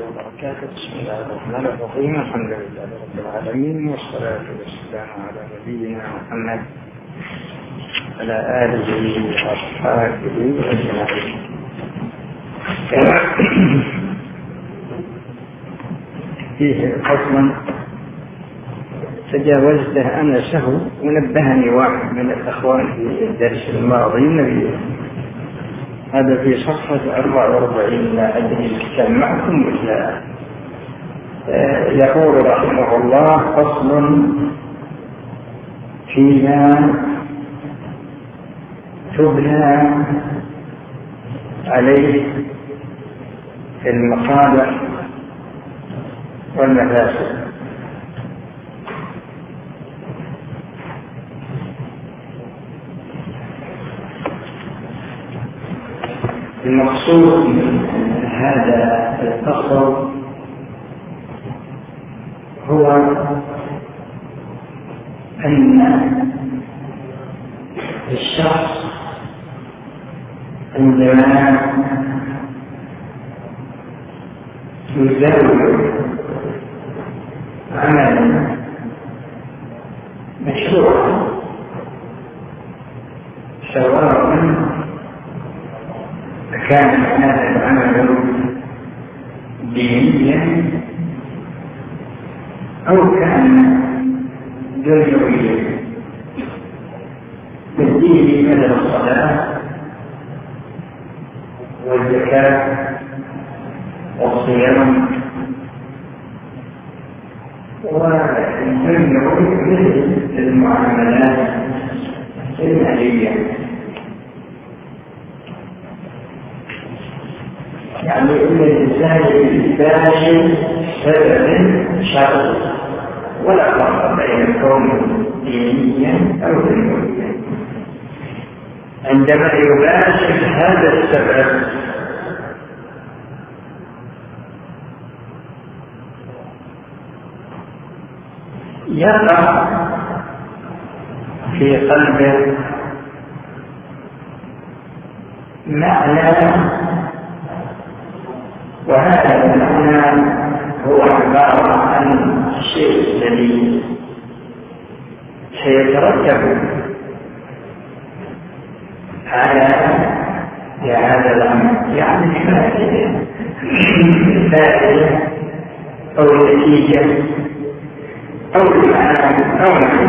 وبركاته. بسم الله الرحمن الرحيم. الحمد لله رب العالمين والصلاة والسلام على نبينا محمد وعلى آله وأصحابه أجمعين. فيه فصل تجاوزته أنا سهو ونبهني واحد من الأخوان في الدرس الماضي النبي هذا في صفحة 44 لا أدري كان معكم ولا آه، يقول رحمه الله فصل فيما تبنى عليه المصالح والمفاسد المقصود من هذا الفصل هو أن الشخص عندما يزاول عملا مشروعا سواء كان هذا العمل دينيا أو كان دنيويا بالدين مثل الصلاة والزكاة والصيام. والدنيوي مثل المعاملات المالية يعني إن الإنسان يستاهل سبب شرعي ولا فرق بين كونه دينيا أو دنيويا. عندما يباشر هذا السبب يقع في قلبه معنى وهذا المعنى هو عبارة عن الشيء الذي سيترتب على هذا الأمر. يعني فائدة أو نتيجة أو المعنى أو نحو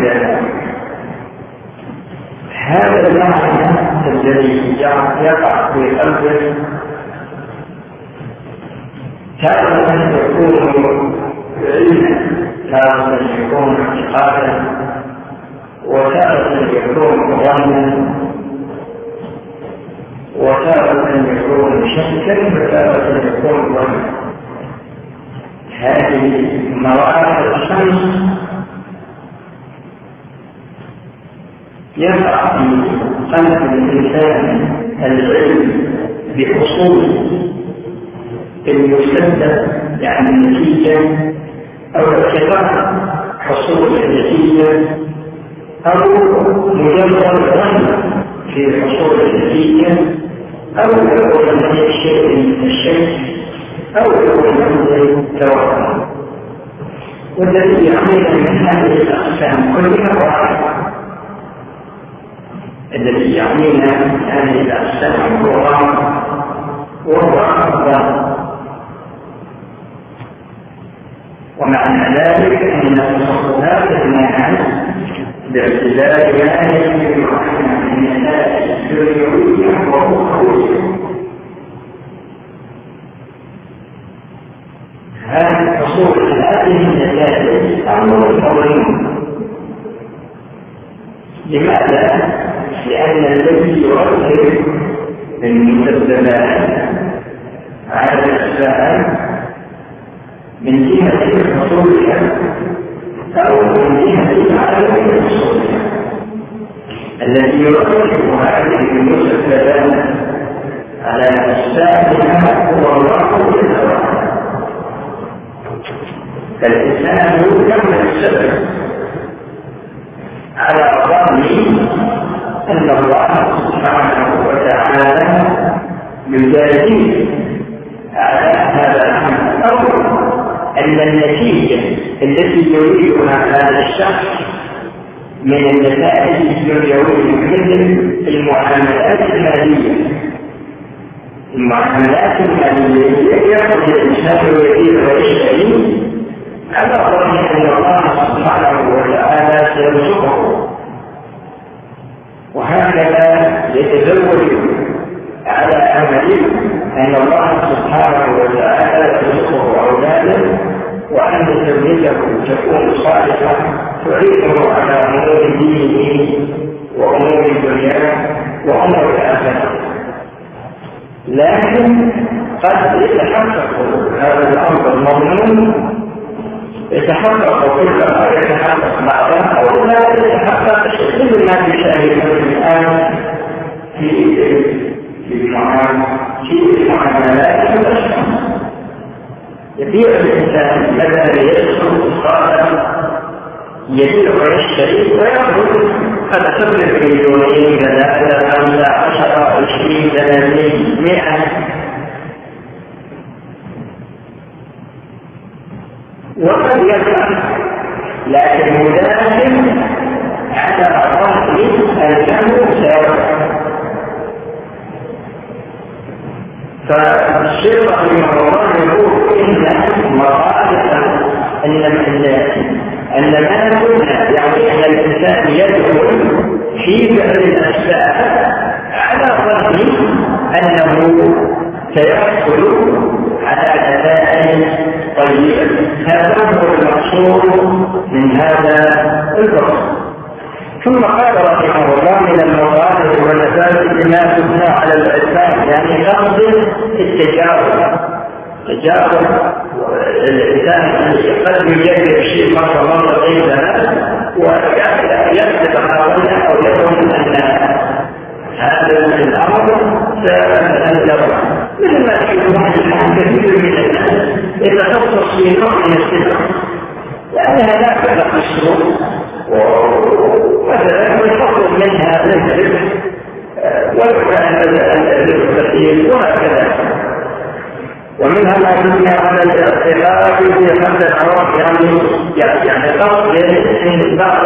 هذا المعنى الذي يقع في قلبه. تارة يكون علما تارة يكون اعتقادا وتارة يكون ظنا وتارة يكون شكا وتارة يكون ظنا هذه مراحل الخمس يقع في قلب الإنسان العلم بحصول المسدد يعني النتيجة أو اعتقاد حصول النتيجة أو مجرد ظن في حصول النتيجة أو هناك شيء من الشك أو هناك توهم والذي يعمل من هذه الأقسام كلها واحد. الذي يعنينا هذه الأقسام هو وهو الظن ومعنى ذلك أن التصرفات المنعة باعتبار ما يجب من الناس الدنيوية وأخروية هذه النتائج عظيم لماذا؟ لأن الذي يؤثر المسببات على الأسباب من جهة حصولها أو من جهة عدم حصولها الذي يرتكب هذه المسببات على أسبابها هو الله جل فالإنسان يكمل السبب على ظن أن الله سبحانه وتعالى يجازيه على هذا العمل أو لأن النتيجة التي يريدها هذا الشخص من النتائج الدنيوية مثل المعاملات المالية. المعاملات المالية يأخذ الإنسان ويبيع ويشتري على ظن أن الله سبحانه وتعالى سيرزقه. وهكذا يتزوج على أمل أن الله سبحانه وتعالى يرزقه أولادا وأن زوجته تكون صالحة تعينه على أمور دينه وأمور الدنيا وأمور الآخرة. لكن قد يتحقق هذا الأمر المضمون يتحقق كل ما يتحقق بعضها أو لا يتحقق كل ما يشاهده الآن في في المعاملات والأشخاص يبيع الإنسان بدل يسكن صالحا يبيع ويشتري قد تبلغ مليونين ثلاثة خمسة عشرة عشرين ثلاثين مئة. وقد يفعل لكن ملازم على ظهر الجمع سواء فالشيخ رحمه الله يقول إن مصالح أن أن ما كنا يعني أن الإنسان يدخل في فعل الأسباب على ظن أنه سيحصل على نتائج طيبه هذا هو المقصود من هذا الفصل. ثم قال رحمه الله من المصالح والمفاسد ما تبنى على العرفان يعني قصد التجاوز. تجاوز الإنسان قد يجرب شيء مرة مرتين ثلاث ويكتب حوله أو يظن ان هذا الأمر سيتنزل. مثل ما تشوفون كثير من الناس يتخصص في نوع من السلع لانها لا تخلق الشروط يخرج منها الرزق والكثير وهكذا ومنها ما تبنى على الاعتقاد في خمس اعراف يعني يعني قصد من بعض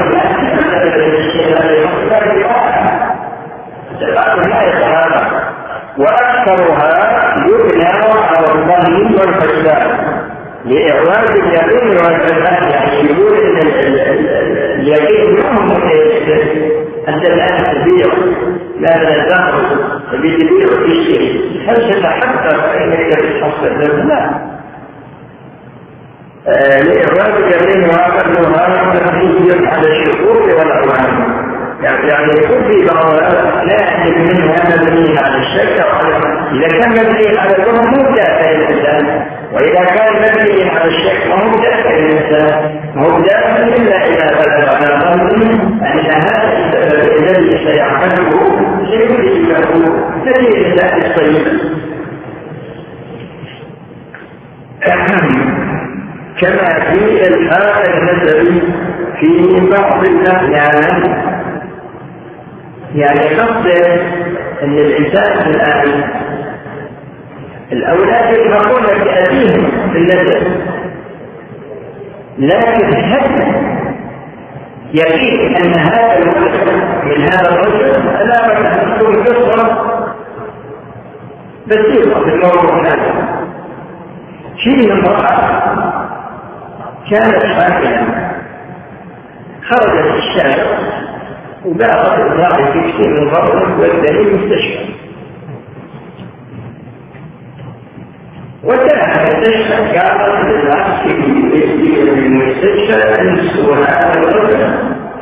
وأكثرها يبنى على الظن والحساب لإعراض اليقين والإيمان يعني يقول إن اليقين منهم الآن تبيع لا لا تخرج تبي تبيع وتشتري هل تتحقق أنك تتحصل لا؟ لإعراض اليقين وأقلها تنفيذ على الشكوك والأوهام يعني يكون في بعض لا يحدث منه هذا مبني على الشك أو على إذا كان مبني على الظلم مو دافع الانسان واذا كان مبني على الشك فهو دافع الانسان هو دافع الا اذا بلغ على ظن ان هذا الذي سيعمله سيولد له سبيل الطيبه كما في الحال النسبي في بعض الاحيان يعني قصد ان الانسان الان الأولاد يلحقون بابيهم في النسب لكن هل يقين أن هذا الولد من هذا الرجل؟ ان تكون قصه بسيطه في الموضوع هذا شيء امراه كانت حاملا خرجت الشارع وبعض الراعي في شيء من غرض والدليل مستشفى. وتاه المستشفى قالت للناس في المستشفى انسوا هذا الرجل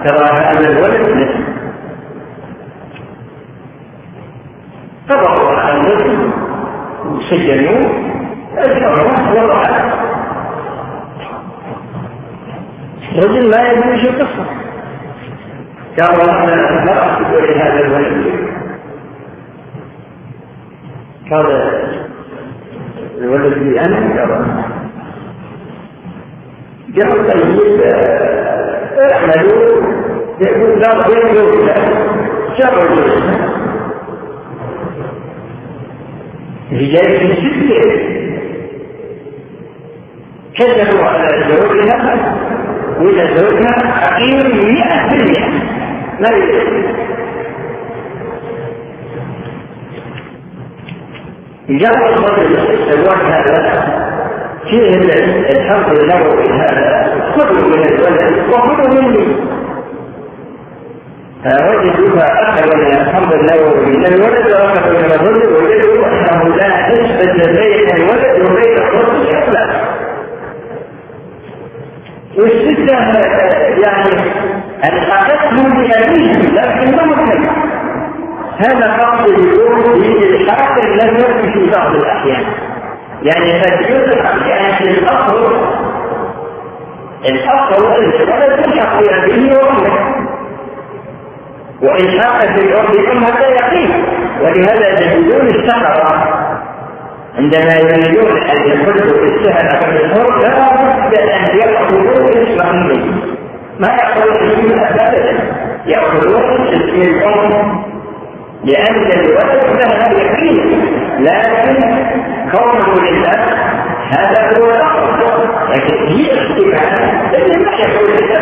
ترى هذا الولد نسي قبضوا على الرجل وسجنوه اجبروه وضعه الرجل لا يدري شو القصة قال والله أنا ما اقصد هذا الولد قال الولد لي أنا قال قال طيب اعملوا يقول لا شرعوا اللي جاي في ستة. كذبوا على زوجها وإذا زوجها حقير مئة في المئة. ما يدري. جرب الزواج هذا. فيه الحمد النبوي هذا خذوا من الولد وخذوا مني فوجدوها اخذوا من الحمد النبوي من الولد واخذوا من الرجل وجدوا انه لا نسبه بين الولد وبين الرجل اطلاقا والستة يعني الحقتهم بأبيهم لكنهم كذا هذا قصد يكون بالحق لم يكن في بعض الأحيان. يعني قد يدرك بأن الأصل. الأصل الولد يلحق بأبيه وأمه وإن حق في الأرض هذا يقين. ولهذا تجدون السحرة عندما يريدون أن في السحر أو في الحر لا بد أن يأخذوا اسم أمه ما يأخذون اسم أبدا يأخذون اسم الأم لأن الولد له يقين لكن كونه لله هذا هو الأصل لكن هي احتمال لكن ما يكون لله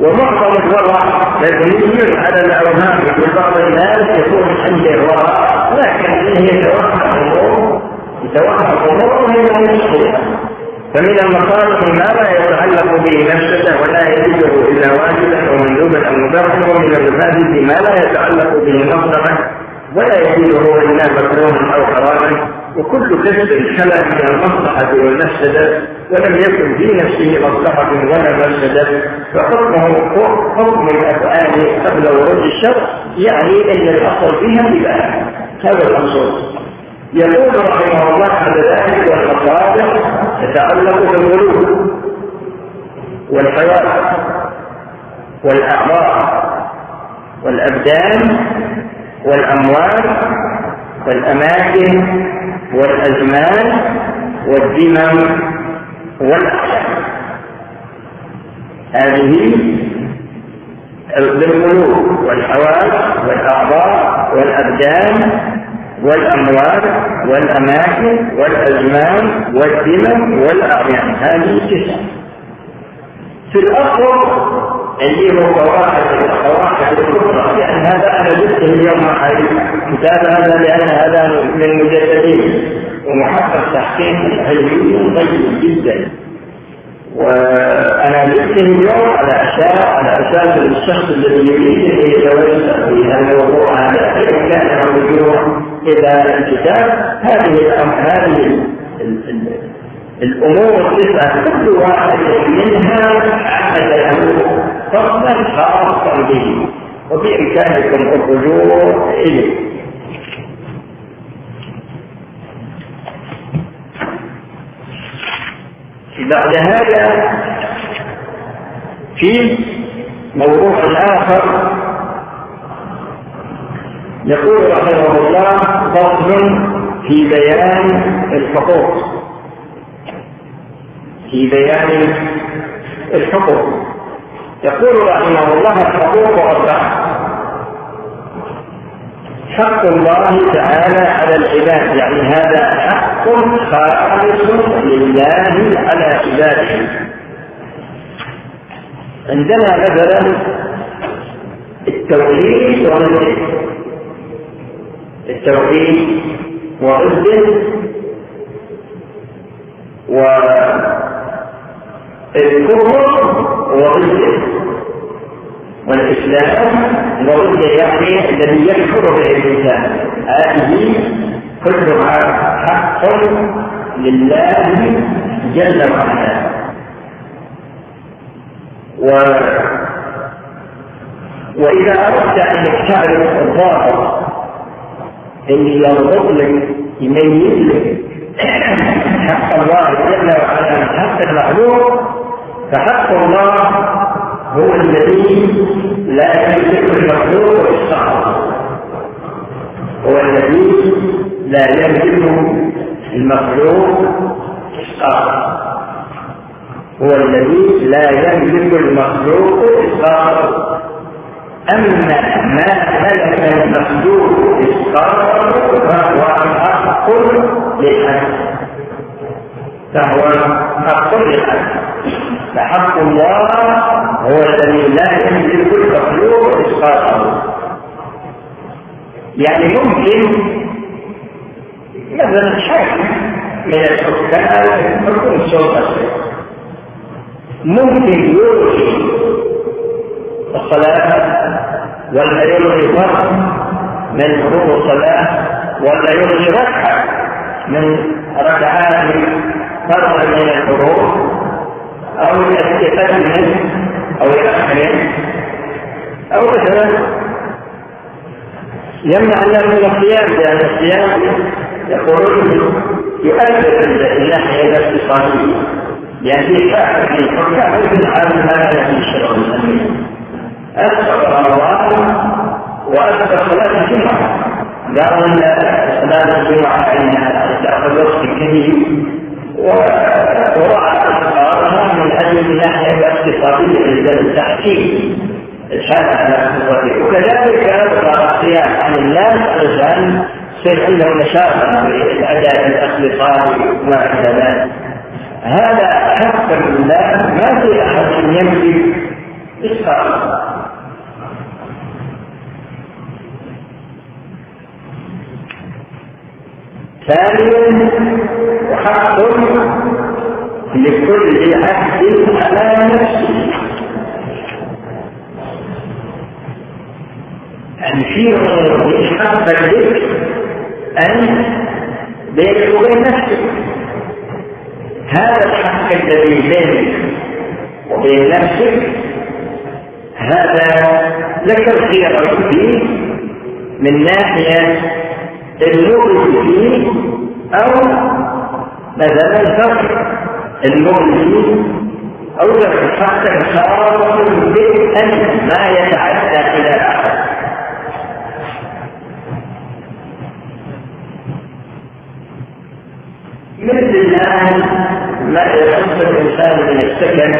ومعظم الورع مبني على الأوهام في بعض الناس يكون عنده ورع لكن هي يتوهم أمور يتوهم أمور وهي مشكلة فمن المصالح ما لا يتعلق به نفسه ولا يجده إلا واجبا أو مندوبا أو مباحا ومن المفاسد ما لا يتعلق به مصلحه ولا يزيده إلا مكروها أو حراما وكل كسب خلا من المصلحة والمفسده ولم يكن في نفسه مصلحة ولا مفسده فحكمه حكم الأفعال قبل ورود الشر يعني إن الأصل فيها الاباحه هذا المقصود يقول رحمه الله بعد ذلك والمصالح تتعلق بالقلوب والحياة والاعضاء والأبدان والأموال والأماكن والأزمان والذمم والاحلام هذه بالقلوب والحواس والاعضاء والأبدان والأموال والأماكن والأزمان والذمم والأعيان. هذه تسعة. في الأصل اللي هو قواعد القواعد الكبرى لأن هذا أنا جبته اليوم على كتاب هذا لأن هذا من المجددين. ومحقق تحقيق علمي طيب جدا. وأنا جبته اليوم على أساس على أساس الشخص الذي يريد أن يتوسع في هذا الموضوع. هذا كان الرجوع إلى الكتاب. هذه هذه الأمور التسعه كل واحد منها عقد له فصلا خاصا به. وبإمكانكم الرجوع إليه. بعد هذا في موضوع آخر. يقول رحمه الله فصل في بيان الحقوق. في بيان الحقوق. يقول رحمه الله الحقوق أربعة. حق الله تعالى على العباد يعني هذا حق خالص لله على عباده. عندنا مثلا التوحيد والذكر التوحيد والذكر والكفر والذكر والإسلام ورد يعني الذي يكفر به الإنسان هذه كلها حق لله جل وعلا. و وإذا أردت أن تعرف الضابط اللي يربط لك يميز لك حق الله جل وعلا من حق المخلوق فحق الله هو الذي لا يملك المخلوق الصعب هو الذي لا يملك المخلوق الصعب هو الذي لا يملك المخلوق الصعب أما ما ملك المخلوق الصعب فهو حق للحق. فهو حق لله فحق الله هو الذي لا يملك المخلوق اسقاطه يعني ممكن مثلا حاكم من الحكام حكم السلطه ممكن يلغي الصلاة ولا يلغي فرض من فروض الصلاة ولا يلغي ركعه من ركعات فرض من الفروض أو يستفاد منه أو يأخر أو مثلا يمنع الناس من الصيام لأن الصيام يقولون يؤثر الناحية الاقتصادية لأن في فاعل في الحكام في العالم هذا في الشرع الأمين أكثر رمضان وأكثر صلاة الجمعة لأن صلاة الجمعة فإنها تأخذ وقت كثير وراعى أسعارها من أجل الناحية الاقتصادية للتحكيم الحال على قوته وكذلك الصيام عن الناس علشان يصير عندهم نشاطا في الأداء الاقتصادي وما إلى ذلك هذا حق لله ما في أحد يملك إسقاط ثانيا وحق لكل عهد على نفسه أن في حق لك أن بينك وبين نفسك هذا الحق الذي بينك وبين نفسك هذا لك الخيار فيه من ناحية المؤمن فيه أو مثلا فرق المؤمن أو حتى خاص به أن ما يتعدى إلى أحد. مثل الآن ما يخص الإنسان من السكن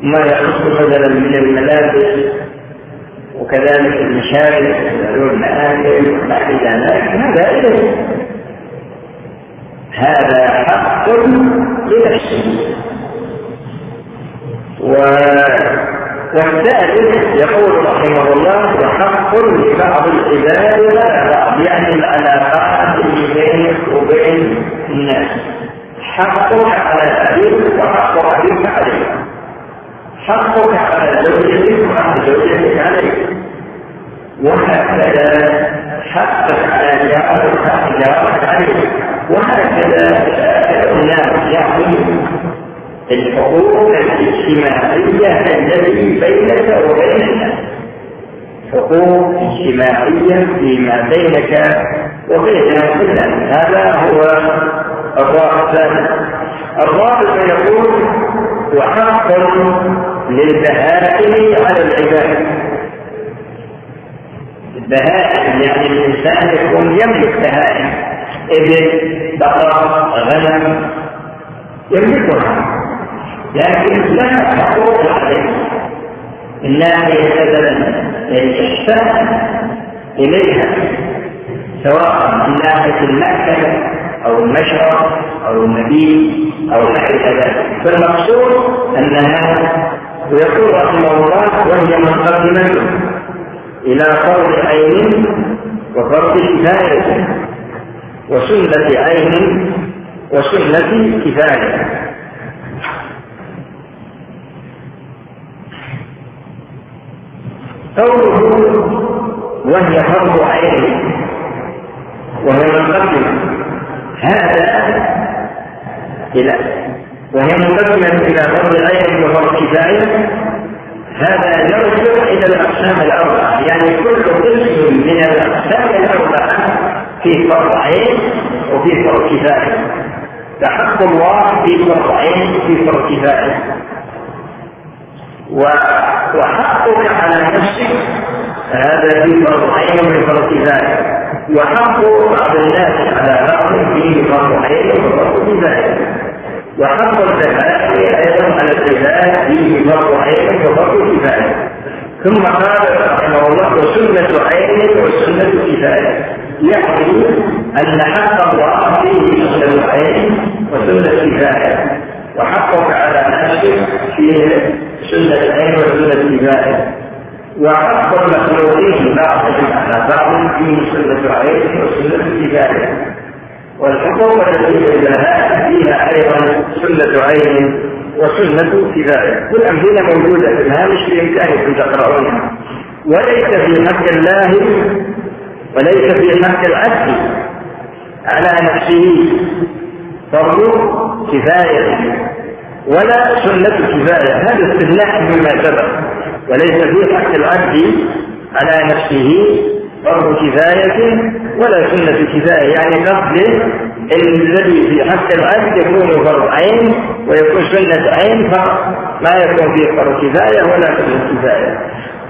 ما يخص مثلا من الملابس وكذلك المشارك والمآكل وما إلى ذلك هذا إليه هذا حق لنفسه و والثالث يقول رحمه الله وحق لبعض العباد ولا بعض يعني العلاقات اللي بينك وبين الناس حقك على أبيك وحق أبيك عليك حقك على زوجتك وحق زوجتك عليك. وهكذا حقك على جارك وحق جارك عليك. وهكذا الناس يعطي الحقوق الاجتماعية التي بينك وبين الناس حقوق اجتماعية فيما بينك وبين الناس هذا هو الرابع الثاني الرابع يقول وحق للبهائم على العباد. البهائم يعني الإنسان يكون يملك بهائم. إبل بقر غنم يملكها. لكن لا حقوق عليه. ناحية مثلا الإحسان إليها سواء من ناحية المأكل أو المشرب أو المبيت أو نحو ذلك. فالمقصود أنها ويقول رحمه الله وهي مقدمة إلى فرض عين وفرض كفاية وسنة عين وسنة كفاية. قوله وهي فرض عين وهي مقدمة. هذا إلى وهي مقدمة إلى فرض عين وفرض كفاية هذا يرجع إلى الأقسام الأربعة. يعني كل قسم من الأقسام الأربعة في فرض عين وفي فرض كفاية فحق الله في فرض عين وفي فرض كفاية وحقك على نفسك هذا في فرض عين وفي فرض كفاية وحق بعض الناس على بعض فيه فرض عين وفرض كفاية وحق الزكاة أيضا على الزكاة فيه فرض عين وفرض كفاية. ثم قال رحمه الله وسنة عين وسنة كفاية. يعني أن حق الله فيه سنة عين وسنة كفاية. وحقك على نفسك فيه سنة عين وسنة كفاية. وحق المخلوقين بعضهم على بعض فيه سنة عين وسنة كفاية. والحقوق التي لها فيها أيضا سنة عين وسنة كفاية والأمثلة موجودة في الهامش بإمكانكم تقرؤونها وليس في حق الله وليس في حق العبد على نفسه. فرض كفاية ولا سنة كفاية. هذا استثناء مما سبق. وليس في حق العبد على نفسه فرض كفاية ولا سنة كفاية. يعني قصد الذي في حق العبد يكون فرض عين ويكون سنة عين ما يكون فيه فرض كفاية ولا سنة كفاية.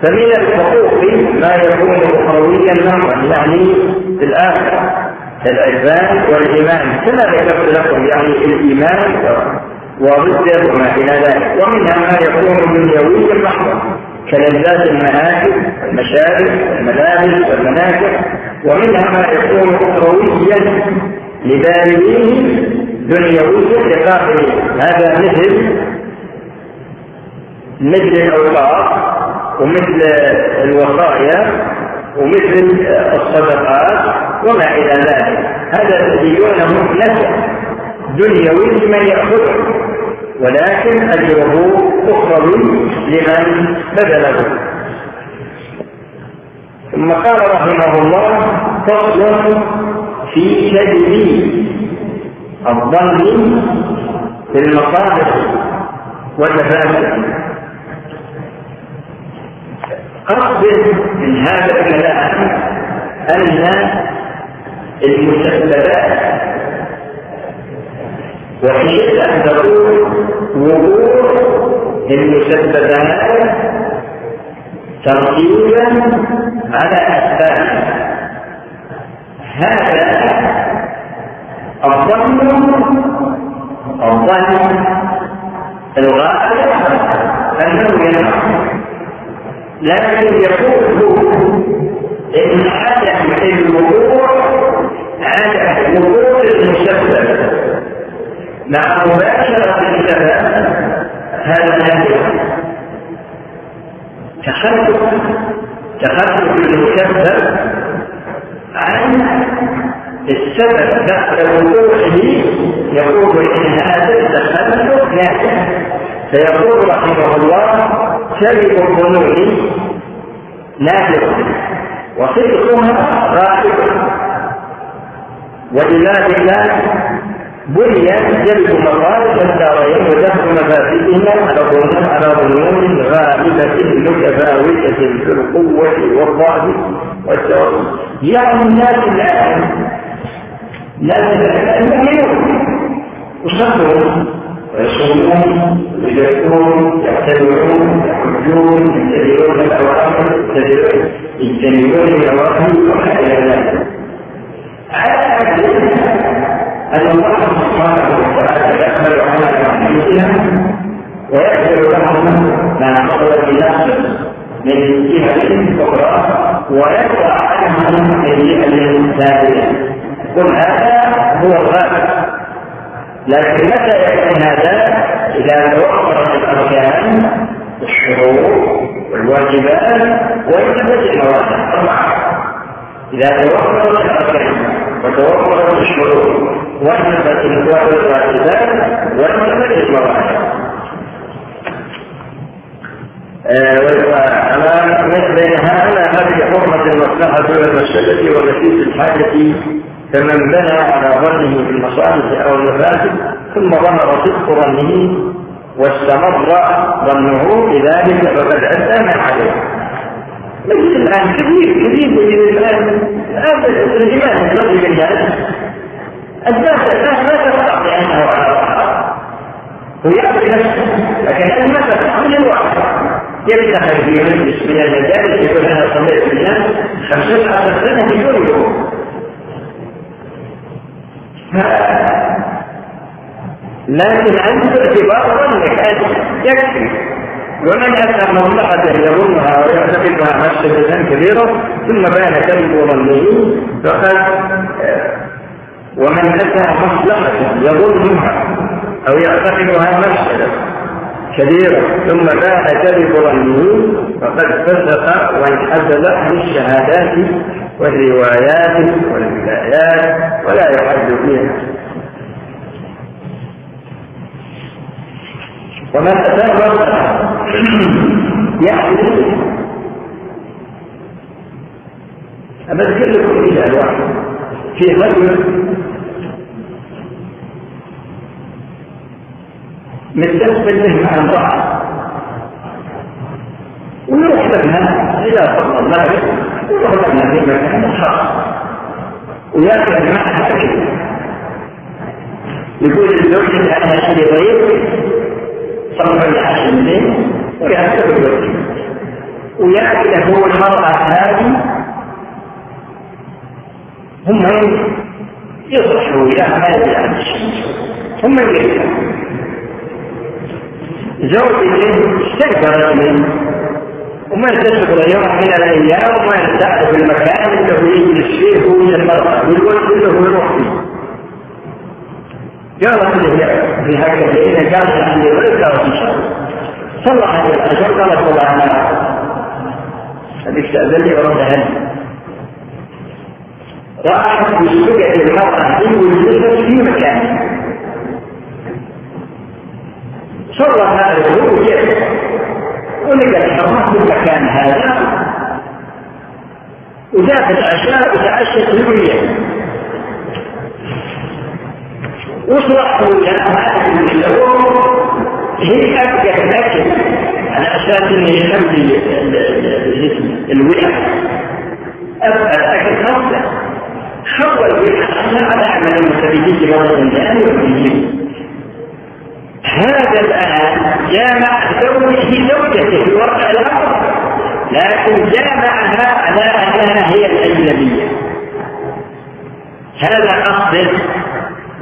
فمن الحقوق ما يكون أخرويا نظرا يعني في الآخرة. العرفان والإيمان كما ذكرت لكم يعني الإيمان وضده وما إلى ذلك. ومنها ما يكون دنيويا محضا. كلذات المآكل المشارب الملابس والمناكب ومنها ما يكون أخرويا لبالغيه دنيويا لقائله هذا مثل مثل الأوقاف ومثل الوصايا ومثل الصدقات وما إلى ذلك. هذا تجدونه نسب دنيوي لمن يأخذه. ولكن أجره أخروي لمن بذله. ثم قال رحمه الله فصل في كذب الظن في المصالح والمفاسد. قصد من هذا الكلام أن المسببات وحيث أن تكون وقوع المسببات ترتيبا على أسباب. هذا الظن الظن الغالب أنه ينفع. لكن يقول إن عدم الوقوع عدم وقوع المسبب مع مباشرة السبب هذا نادر تخلف. تخلف المسبب عن السبب بعد وقوعه. يقول إن هذا التخلف نادر فيقول رحمه الله سبب الظنون نادر. وصدقها غائب ولذلك بني جلب مصالح الدارين ودفع مفاسدهما على ظنون على ظنون غالبة متفاوتة في القوة والضعف والتوازن يعني الناس الآن الناس الآن يؤمنون وصدقوا ويصومون ويزكون يعتبرون يحجون يتبعون الأوامر يجتنبون النواهي وما إلى ذلك على ان الله سبحانه وتعالى يقبل على انفسهم ويغفر لهم ما حصل بنفسه من جهة أخرى ويدفع عنهم من جهة ثانية قل هذا هو الغالب لكن متى يكون هذا إذا توفرت الأركان والشروط والواجبات وانتفت الموانع أربعة إذا توفرت الأركان وتوفرت الشروط وانتفت الواجبات وانتفت الموانع أمام مثل هذا هذه حرمة المصلحة والمسألة ونتيجة الحاجة فمن بنى على ظنه بالمصالح أو المفاسد ثم ظهر صدق ظنه واستمر ظنه بذلك فقد ادى ما عليه مثل الان كثير كثير من الان الايمان الذي بالناس الناس الناس لا تستطيع بانه على راحه ويأتي لكن الناس تحمل الواحد يفتح في مجلس من المجالس يقول أنا صليت بالناس خمسين عشر سنة بدون يوم. لكن أنت باعتبار ظنك أنت يكفي. ومن أتى مصلحة يظنها ويعتقدها مفسدة كبيرة ثم بان كذب ظنه فقد ومن أتى مصلحة يظنها أو يعتقدها مفسدة كبيرة ثم بان كذب ظنه فقد فسق وانحدل عن الشهادات والروايات والولايات ولا يحد فيها. ومن أتى يعني أبذكر لكم مثال واحد في رجل مستقبل مع امرأة ويروح لها إذا صلى الله ويروح لها في مكان خاص ويأكل معها أكل يقول الزوج أنا عندي ضيف صلى العشاء الليل ويأكل الزوج ويأكل هو المرأة هذه هم يصلحوا وياها ما يدري عن الشمس هم يدري زوجته استنكرت منه وما تشغل يوم من الأيام وما يستعرف المكان انه يجلس فيه ومن المرأة والولد كله يروح فيه قالت له في هكذا إذا قالت عندي ولد قالت ان صلى عليه العشر قالت والله أنا هذيك استاذن لي وردها لي راحت بسجة المرأة دي والجسد في صلى هذا الظهور كيف ولقى الحرام في المكان هذا. وذاك العشاء وتعشت لبنية وصلحوا لها هي أبقى الأكل على أساس أنه يخلي الوعاء أبقى الأكل نفسه. حول الوعاء على أعمال المتبدية مرة ثانية هذا الآن جامع زوجه زوجته في واقع الأمر. لكن جامعها على أنها هي الأجنبية. هذا قصد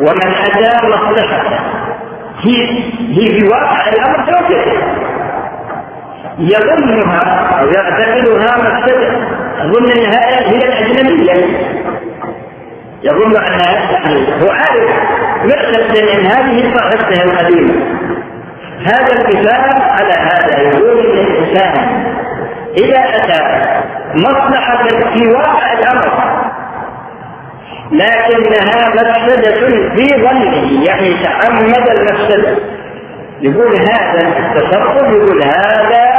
ومن أتى مصلحته. هي هي في واقع الأمر زوجته. يظنها أو يعتقدها مفسدة يظن أنها هي الأجنبية. يظن أنها هو عارف. مرسل من هذه صاحبته القديمة. هذا الكتاب على هذا يقول إن الإنسان إذا أتى مصلحة في واقع الأمر لكنها مفسدة في ظنه يعني تعمد المفسدة. يقول هذا التصرف يقول هذا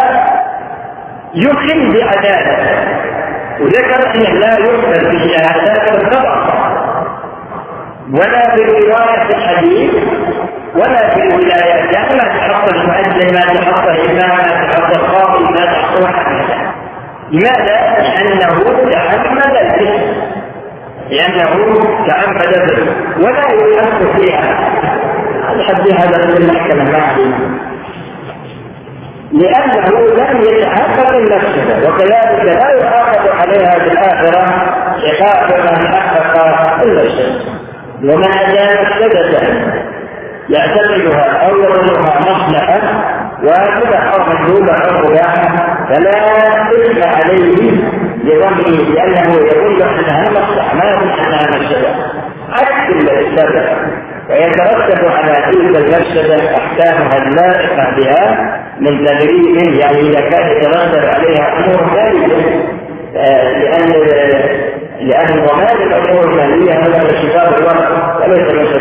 يخل بعدالة. وذكر أنه لا يقبل بالشهادات الخطأ ولا في رواية الحديث ولا في الولايات يعني ما تحط المؤذن ما تحط الإمام ما تحط القاضي ما تحط واحد لماذا؟ لأنه تعمد الفعل لأنه تعمد الفعل ولا يحط فيها. الحد هذا في المحكمة ما لأنه لم يتحقق المفسدة وكذلك لا يحافظ عليها في الآخرة عقاب من حقق المفسدة ومن أتى مفسدة يعتقدها أو يظنها مصلحة واجبة أو مندوبة أو مباحة فلا إثم عليه لظنه لأنه يظن أنها مصلحة ما يظن أنها مفسدة عكس الذي ويترتب على تلك المفسدة أحكامها اللائقة بها من تدريب يعني إذا كان يترتب عليها أمور ثالثة آه، لأن لأن ضمان الأمور المالية هذا من صفات الوقت وليس من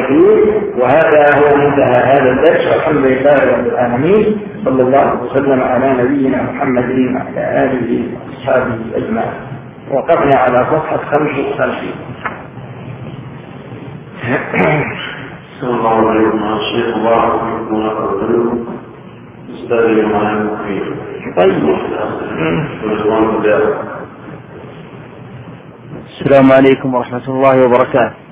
التكليف وهذا هو منتهى هذا الدرس. والحمد لله رب العالمين. صلى الله وسلم على نبينا محمد وعلى آله وأصحابه أجمعين. وقفنا على صفحة 55 صلى الله عليكم الله ورحمة استاذي معنا طيب. السلام عليكم ورحمة الله وبركاته.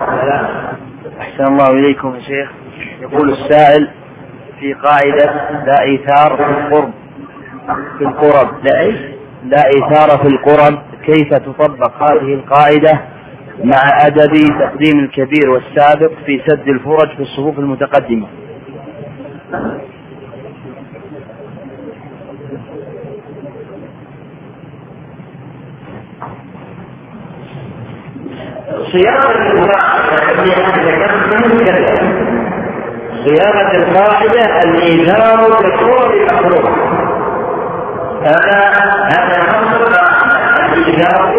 أحسن الله إليكم يا شيخ. يقول السائل في قاعدة لا إيثار في القرب. في القرب. لا إيش؟ لا إيثار في القرب. كيف تطبق هذه القاعدة مع أدب تقديم الكبير والسابق في سد الفرج في الصفوف المتقدمة؟ صياغة التي ذكرتها كذا صياغة القاعدة الإيثار بالقول المكروه هذا هذا نص الإيثار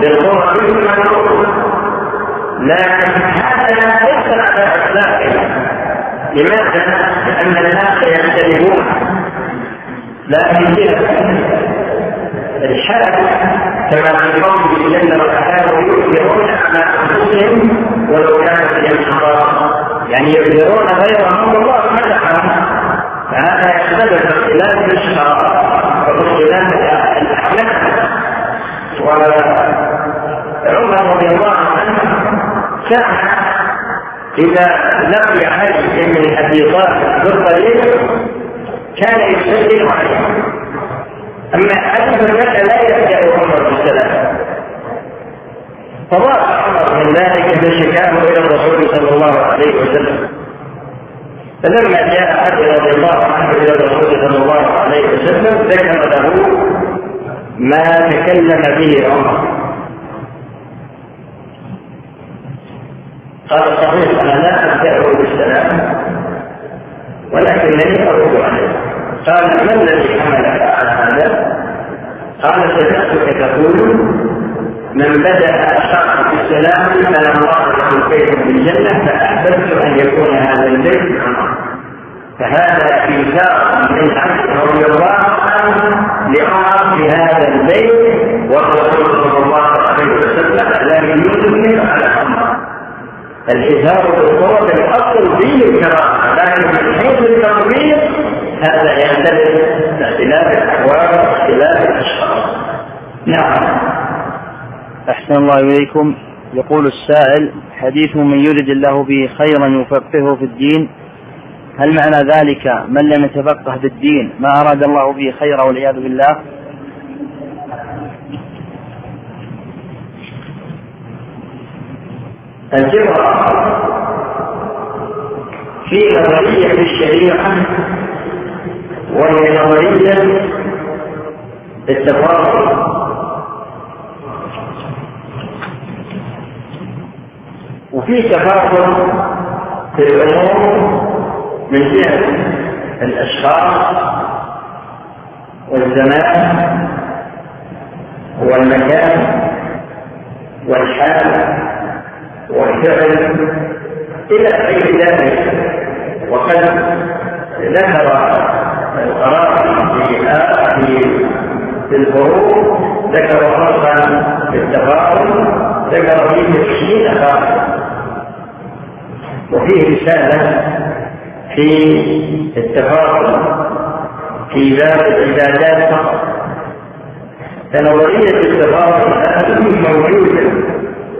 بالقول المكروه لكن هذا ليس على إطلاقه لماذا؟ لأن الناس يختلفون لكن الحال كما في قوله جل وعلا ويؤثرون على أنفسهم ولو كانت بهم يعني يؤثرون غيرهم الله مدحهم فهذا يختلف باختلاف الأشخاص وباختلاف الأحلام. وعمر رضي الله عنه كان إذا لقي علي من أبي طالب بالطريق كان يسلم عليه. أما حديث المسألة لا يبدأ عمر بالسلام فضاق عمر من ذلك فشكاه إلى الرسول صلى الله عليه وسلم. فلما جاء علي رضي الله عنه إلى الرسول صلى الله عليه وسلم ذكر له ما تكلم به عمر. قال صحيح أنا لا أبدأه بالسلام ولكنني أرد عليه. قال ما الذي حملك على هذا؟ قال سمعتك تقول من بدأ الشرع بالسلام فلا الله له بيت في الجنه فأحببت أن يكون هذا البيت فهذا ايثار من عبد رضي الله عنه لعمر في هذا البيت والرسول صلى الله عليه وسلم لم يثمر على عمر الإثار بالقرب الأصل فيه الكرامة لكن من حيث التطبيق هذا يختلف باختلاف الأحوال واختلاف الأشخاص. نعم. أحسن الله إليكم. يقول السائل حديث من يرد الله به خيرا يفقهه في الدين. هل معنى ذلك من لم يتفقه في الدين؟ ما أراد الله به خيرا والعياذ بالله. الجبر في نظرية الشريعة وهي نظرية التفاضل وفي تفاضل في الأمور من جهة الأشخاص والزمان والمكان والحال. والفعل إلى غير ذلك وقد ذكر القرار في الفروق ذكر فرقا في التفاؤل ذكر فيه تسعين فرقا وفيه رسالة في التفاؤل في باب العبادات فقط. فنظرية التفاؤل هذه موجودة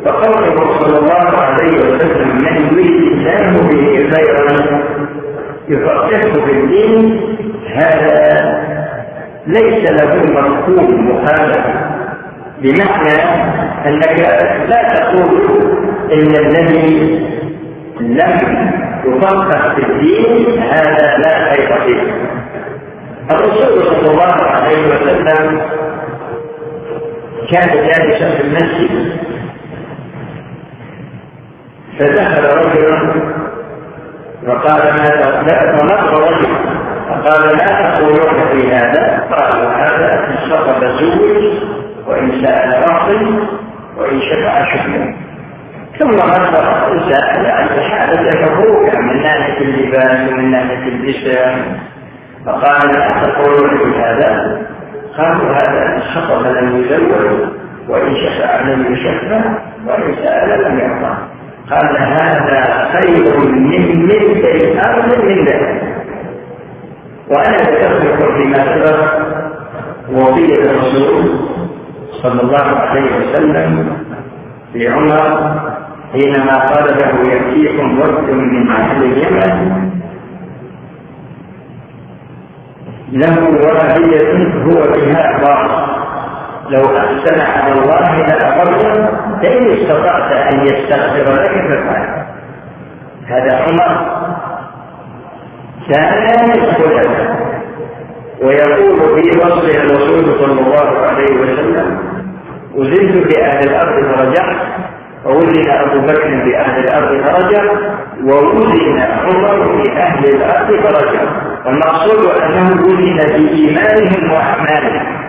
فقوله صلى الله عليه وسلم من يريد الله به خيرا يفقهه في الدين هذا ليس له مفهوم مخالفه بمعنى أنك لا تقول إن الذي لم يفقه في الدين هذا لا خير فيه. الرسول صلى الله عليه وسلم كان جالسا في المسجد. فدخل رجل وقال ما لا رجل فقال لا تقولون في هذا. قالوا هذا ان سقط زوج وإن سال باطل وإن شفع شفع ثم نظر سال عن حالة حقوق من ناحية اللباس ومن ناحية اللسان فقال لا تقولون في هذا. قالوا هذا ان سقط لم يزوج وإن شفع لم يشفع وإن سال لم يعطى قال هذا خير من ملك الأرض من ذلك وأنا ذكرت فيما سبق وصيه الرسول صلى الله عليه وسلم لعمر حينما قال له ياتيكم وفد من أهل اليمن. له واهية هو بها باطل لو أحسن على الله لأقره فإن استطعت أن يستغفر لك فافعل. هذا عمر كان الخلفاء ويقول في وصف الرسول صلى الله عليه وسلم أزلت في أهل الأرض فرجعت ووزن أبو بكر بأهل الأرض درجة ووزن عمر بأهل الأرض درجة والمقصود أنه وزن بإيمانهم وأعمالهم.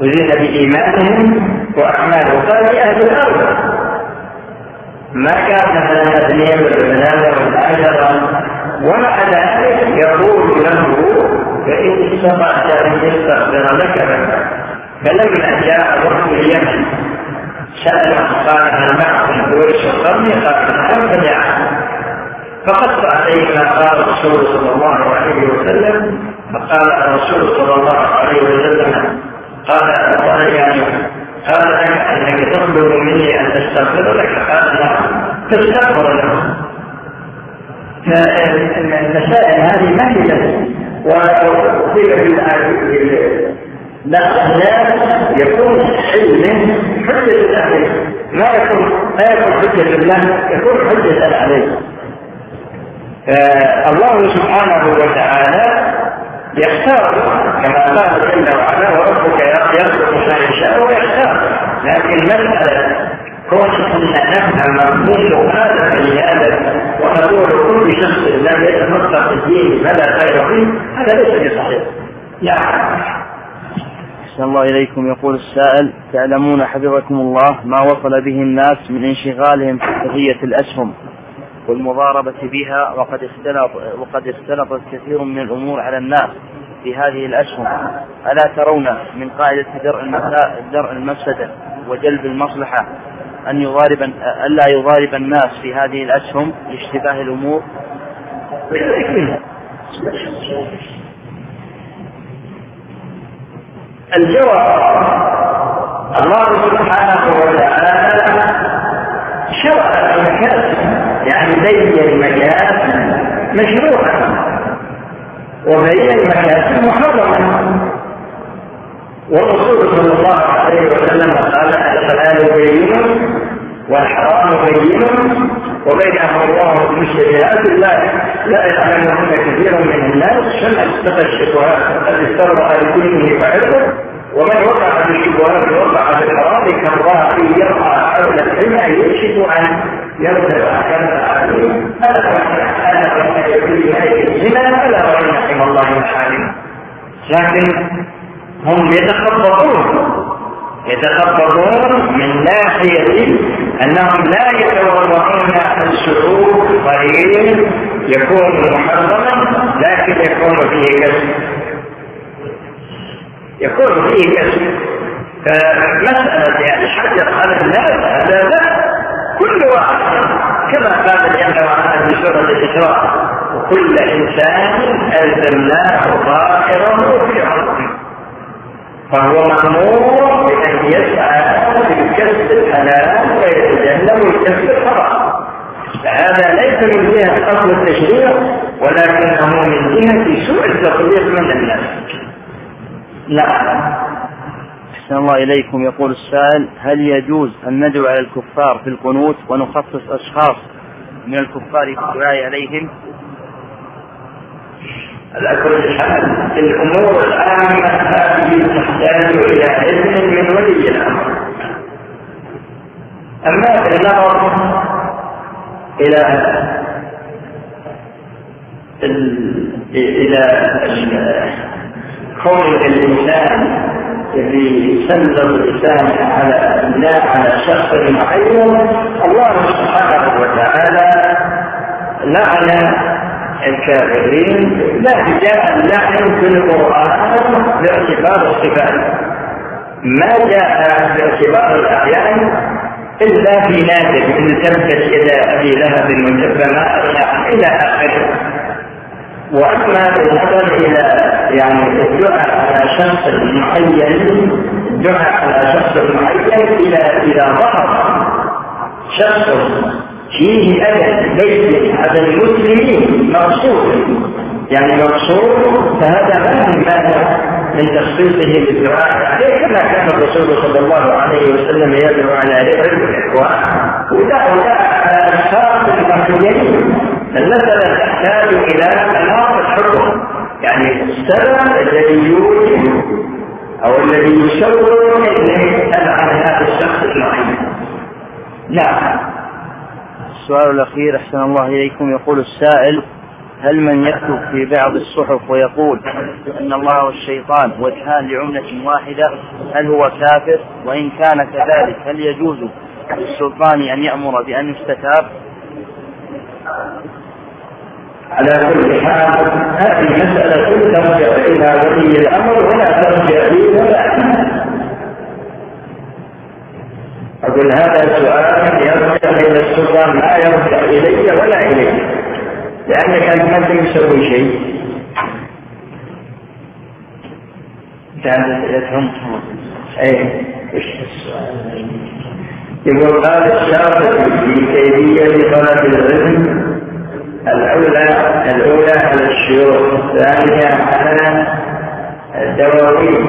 وزن بإيمانهم وأعمالهم. قال لأهل الأرض. ما كان مثلا اثنين ولا ثلاثة ومع ذلك يقول له فإن استطعت أن يستغفر لك فلما جاء وقت اليمن. سأل قال هل معكم قويس القرن قال فدعا فقص عليه ما قال الرسول صلى الله عليه وسلم. فقال الرسول صلى الله عليه وسلم قال قال يعني قال لك أنك تطلب مني أن تستغفر لك؟ قال نعم تستغفر له. فالمسائل هذه ما هي في لا الناس يكون علم حجة عليه ما يكون ما يكون حجة لله يكون حجة عليه. الله سبحانه وتعالى يختار. كما قال جل وعلا وربك يخلق ما يشاء ويختار. لكن مسألة كون إن نفهم مفهوم هذا بني آدم ونقول كل شخص لم في الدين فلا خير فيه هذا ليس بصحيح. يعني أحسن الله إليكم. يقول السائل تعلمون حفظكم الله ما وصل به الناس من انشغالهم في قضية الأسهم والمضاربة بها وقد اختلط وقد اختلطت كثير من الأمور على الناس في هذه الأسهم ألا ترون من قاعدة درء المفسدة وجلب المصلحة أن يضارب ألا يضارب الناس في هذه الأسهم لاشتباه الأمور؟ الجواب الله سبحانه وتعالى شرع المكاسب يعني بين المكاسب مشروعا وبين المكاسب محرما والرسول صلى الله عليه وسلم قال الحلال بين والحرام بين وبينهما الله المشتبهات لا لا يعلمهن كثير من الناس فمن اتقى الشبهات فقد استرضى لكله فعرضه ومن وقع في الشبهات وقع في الحرام كالراعي يرعى حول الحمى يكشف عن يرتفع كما عليه هذا هذا يكون هذه الزنا فلا وان رحم الله محارمه لكن هم يتخبطون. يتخبطون من ناحية أنهم لا يتورعون السلوك قليل يكون محرما لكن يكون فيه كسب. يكون فيه كسب. فمسألة يعني حجر على الناس هذا لا. كل واحد. كما قال جل وعلا في سورة الإسراء وكل إنسان ألزمناه طائره في عرضه. فهو مأمور بأن يسعى بالكسب الحلال ويتجنب الكسب الحرام. فهذا ليس من جهة أصل التشريع ولكنه من جهة سوء التطبيق من الناس. نعم أحسن الله إليكم. يقول السائل هل يجوز أن ندعو على الكفار في القنوت ونخصص أشخاص من الكفار في الدعاء عليهم؟ حال الأمور العامة هذه تحتاج إلى اذن من ولي الأمر. أما النظر إلى إلى كون الإنسان الذي سلط لسانه على لا على شخص معين الله سبحانه وتعالى لعن الكافرين. لا جاء اللعن في القرآن باعتبار الصفات. ما جاء باعتبار الأعيان إلا في نادر إن تبت يدا أبي لهب وتب ما إلى آخره. وأما بالنظر إلى يعني الدعاء على شخص معين الدعاء على شخص معين إلى إلى ظهر شخص فيه أذى ليس على المسلمين مقصود. يعني مقصود فهذا ما من مانع من تخصيصه بالدعاء عليه كما كان الرسول صلى الله عليه وسلم يدعو على رفع الاخوان ودعوا على اشخاص المحيين. المسألة تحتاج إلى مناط الحكم يعني السبب الذي يوجد أو الذي يشوق إليه على هذا الشخص المعين نعم. السؤال الأخير أحسن الله إليكم. يقول السائل هل من يكتب في بعض الصحف ويقول أن الله والشيطان وجهان لعملة واحدة هل هو كافر؟ وإن كان كذلك هل يجوز للسلطان أن يأمر بأن يستتاب؟ على كل حال هذه المسألة ترجع إلى ولي الأمر ولا ترجع لي ولا أقول هذا سؤال يرجع إلى السلطان لا يرجع إلي ولا إليك. لأنك أنت تسوي شيء. أسئلتهم أي يقول قال الشافعي في كيفية طلب العلم الأولى الأولى على الشيوخ الثانية على الدواوين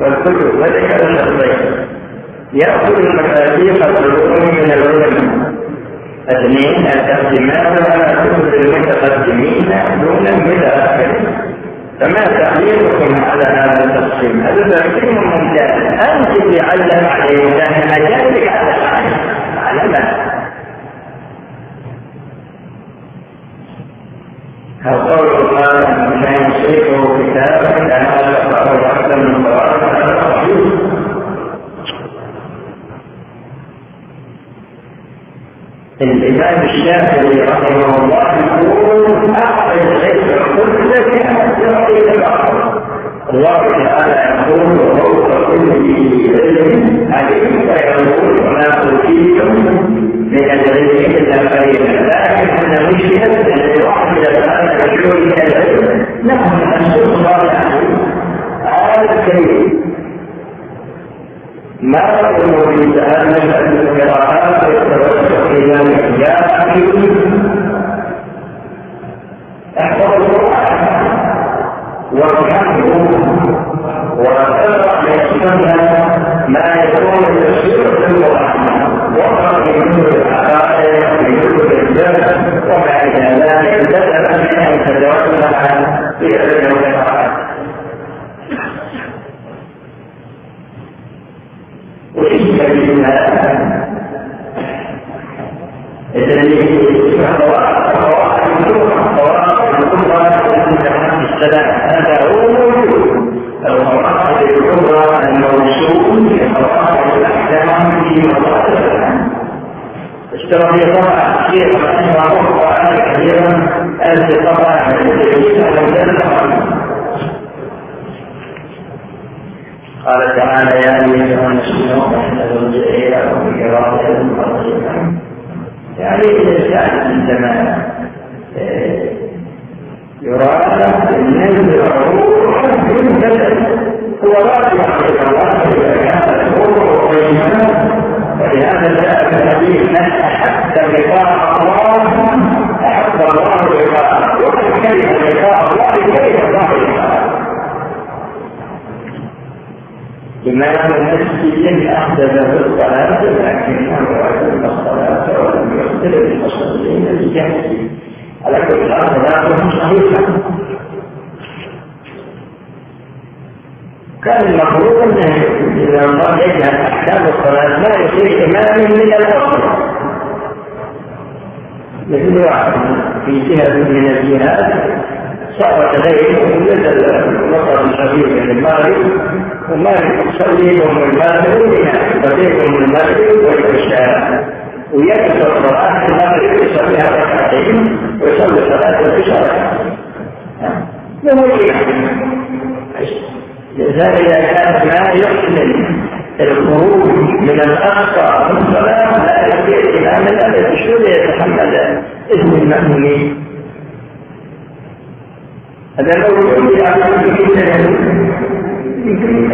والكتب وذكر شرطين يأخذ المفاتيح العلوم من العلماء اثنين التقديمات على كتب المتقدمين دون المتأخرين فما تعليقكم على هذا التقسيم؟ هذا تقسيم ممتاز. أنت اللي علم عليه لأن مجالك على على ما هل قول قال لا يصيبه كتابا لأن هذا يقرأه أكثر من قراءة هذا الإمام الشافعي رحمه الله يقول أعطي الشيء كل يعطي الآخر الله تعالى يقول وفوق كل علم عليم فيقول وما أوتيتم من العلم إلا قليلا. لكن مشكلة أن يحمل هذا الشيء من العلم نحن نسأل الله هذا الكريم ما بتأمل أن القراءات الإحياء أحفظ القرآن. وافهمه وتقرأ يشملها ما يكون في القرآن واقرأ منه الحقائق الجنة وما إلى ذلك من أن تتوسع في علم القرآن وإن كلمة هذا هو موجود القواعد الكبرى الموصول بقواعد الاحكام في مواضع اشترى طبعا كثيرا وأخرى كثيرا ألف طبعا من قال تعالى يا ايها الناس احسنوا الجزيره وبكرامه يعني الانسان عندما يراد النبي الروح من بدل هو راجع إلى الله كان الروح ولهذا جاء في الحديث من احب لقاء الله احب الله لقاءه ومن كره لقاء الله كره الله لقاءه إمام المسجد أحدث الصلاة لكنه أتم الصلاة ولم يختلف المصلين بجهله كان المفروض أنه إذا الله يجعل أحكام الصلاة ما يصير إمام من الأصل. مثل واحد في جهة من الجهات صار لديه نزل مطر خفيف من المغرب ومالك يصلي يوم المغرب وبين المغرب والعشاء. ويكثر صلاة المغرب يصليها ركعتين ويصلي صلاة العشاء ركعتين لذلك إذا كان ما يحمل الخروج من الأخطاء في الصلاة لا يستطيع الإمام الذي يتحمل إذن المأمومين هذا لو يقول على يمكن يمكن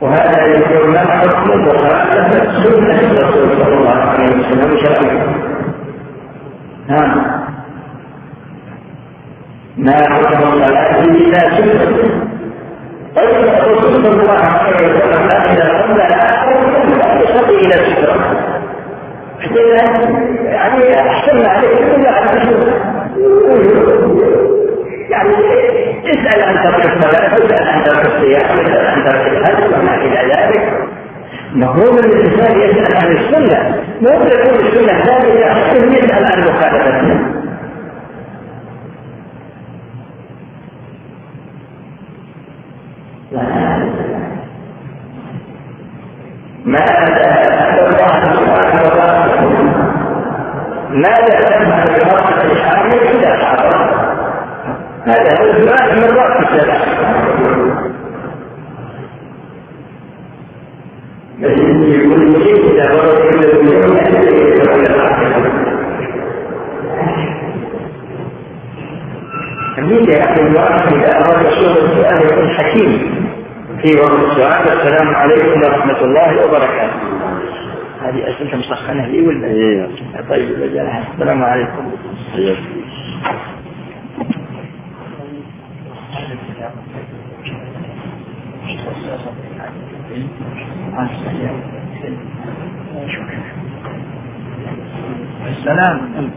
وهذا يكون ما حكم مخالفة سنة الرسول صلى الله عليه وسلم شرعا ها؟ ما حكم الصلاة إلا سنة. طيب الرسول صلى الله عليه وسلم اذا قلنا لا يصلي إلى الستره يعني أحسن عليه كل على يعني اسأل عن ترك الصلاة اسأل عن ترك الصيام اسأل عن ترك الحج وما إلى ذلك مفهوم الإنسان يسأل عن السنة مو تكون السنة ثابتة يسأل عن مخالفتها ماذا ماذا تفعل بمرأة الحامل إذا حضر هذا هو السؤال من رأس أمين يا أخي الواحد إذا أراد الشغل السؤال يكون حكيم في وقت السؤال السلام عليكم ورحمة الله وبركاته. هذه أسئلة مسخنة لي ولا؟ إيه. طيب السلام عليكم. السلام.